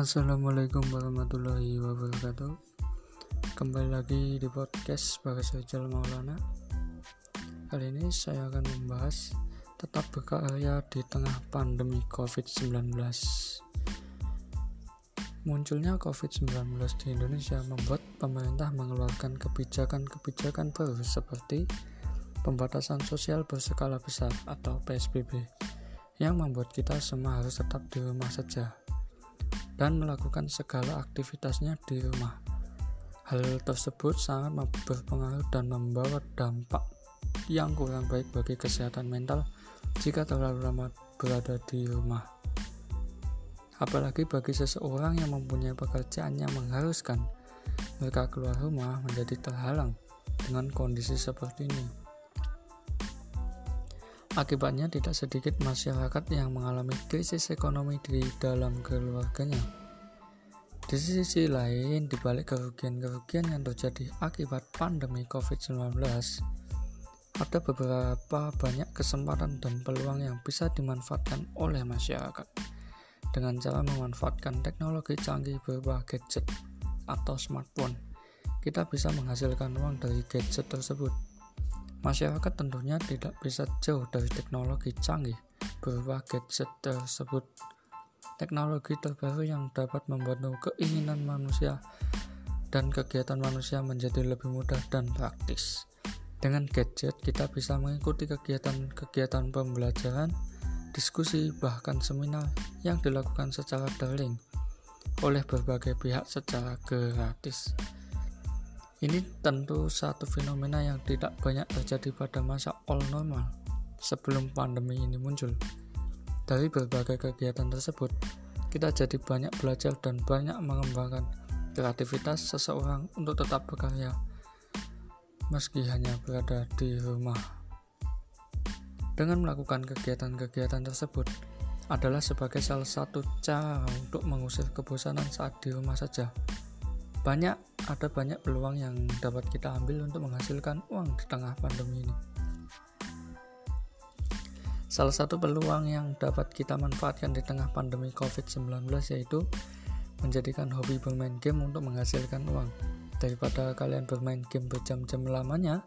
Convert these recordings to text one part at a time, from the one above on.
Assalamualaikum warahmatullahi wabarakatuh. Kembali lagi di podcast Bagas Rizal Maulana. Kali ini saya akan membahas Tetap berkarya di tengah pandemi COVID-19 Munculnya COVID-19 di Indonesia membuat pemerintah mengeluarkan kebijakan-kebijakan baru seperti pembatasan sosial berskala besar atau PSBB yang membuat kita semua harus tetap di rumah saja dan melakukan segala aktivitasnya di rumah. Hal tersebut sangat berpengaruh dan membawa dampak yang kurang baik bagi kesehatan mental jika terlalu lama berada di rumah. Apalagi bagi seseorang yang mempunyai pekerjaan yang mengharuskan mereka keluar rumah menjadi terhalang dengan kondisi seperti ini. Akibatnya tidak sedikit masyarakat yang mengalami krisis ekonomi di dalam keluarganya. Di sisi lain, di balik kerugian-kerugian yang terjadi akibat pandemi COVID-19, ada beberapa banyak kesempatan dan peluang yang bisa dimanfaatkan oleh masyarakat dengan cara memanfaatkan teknologi canggih berupa gadget atau smartphone. Kita bisa menghasilkan uang dari gadget tersebut Masyarakat tentunya tidak bisa jauh dari teknologi canggih berupa gadget tersebut. Teknologi terbaru yang dapat membantu keinginan manusia dan kegiatan manusia menjadi lebih mudah dan praktis. Dengan gadget, kita bisa mengikuti kegiatan-kegiatan pembelajaran, diskusi, bahkan seminar yang dilakukan secara daring oleh berbagai pihak secara gratis. Ini tentu satu fenomena yang tidak banyak terjadi pada masa all normal sebelum pandemi ini muncul. Dari berbagai kegiatan tersebut, kita jadi banyak belajar dan banyak mengembangkan kreativitas seseorang untuk tetap berkarya meski hanya berada di rumah. Dengan melakukan kegiatan-kegiatan tersebut adalah sebagai salah satu cara untuk mengusir kebosanan saat di rumah saja banyak ada banyak peluang yang dapat kita ambil untuk menghasilkan uang di tengah pandemi ini. Salah satu peluang yang dapat kita manfaatkan di tengah pandemi COVID-19 yaitu menjadikan hobi bermain game untuk menghasilkan uang. Daripada kalian bermain game berjam-jam lamanya,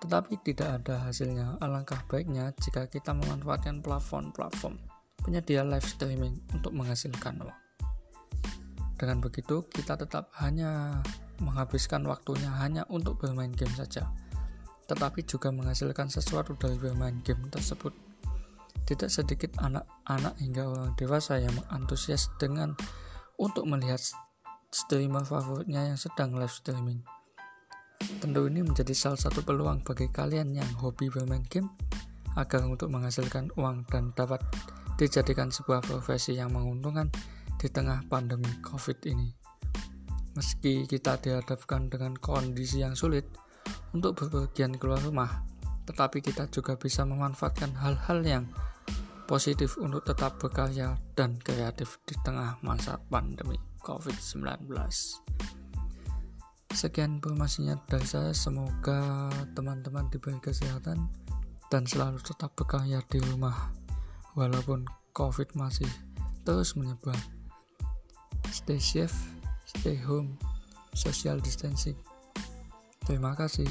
tetapi tidak ada hasilnya, alangkah baiknya jika kita memanfaatkan platform-platform penyedia live streaming untuk menghasilkan uang. Dengan begitu, kita tetap hanya menghabiskan waktunya hanya untuk bermain game saja, tetapi juga menghasilkan sesuatu dari bermain game tersebut. Tidak sedikit anak-anak hingga orang dewasa yang antusias dengan untuk melihat streamer favoritnya yang sedang live streaming. Tentu ini menjadi salah satu peluang bagi kalian yang hobi bermain game agar untuk menghasilkan uang dan dapat dijadikan sebuah profesi yang menguntungkan di tengah pandemi COVID ini. Meski kita dihadapkan dengan kondisi yang sulit untuk bepergian keluar rumah, tetapi kita juga bisa memanfaatkan hal-hal yang positif untuk tetap berkarya dan kreatif di tengah masa pandemi COVID-19. Sekian informasinya dari saya, semoga teman-teman diberi kesehatan dan selalu tetap berkarya di rumah walaupun COVID masih terus menyebar. Stay safe, stay home, social distancing. Terima kasih.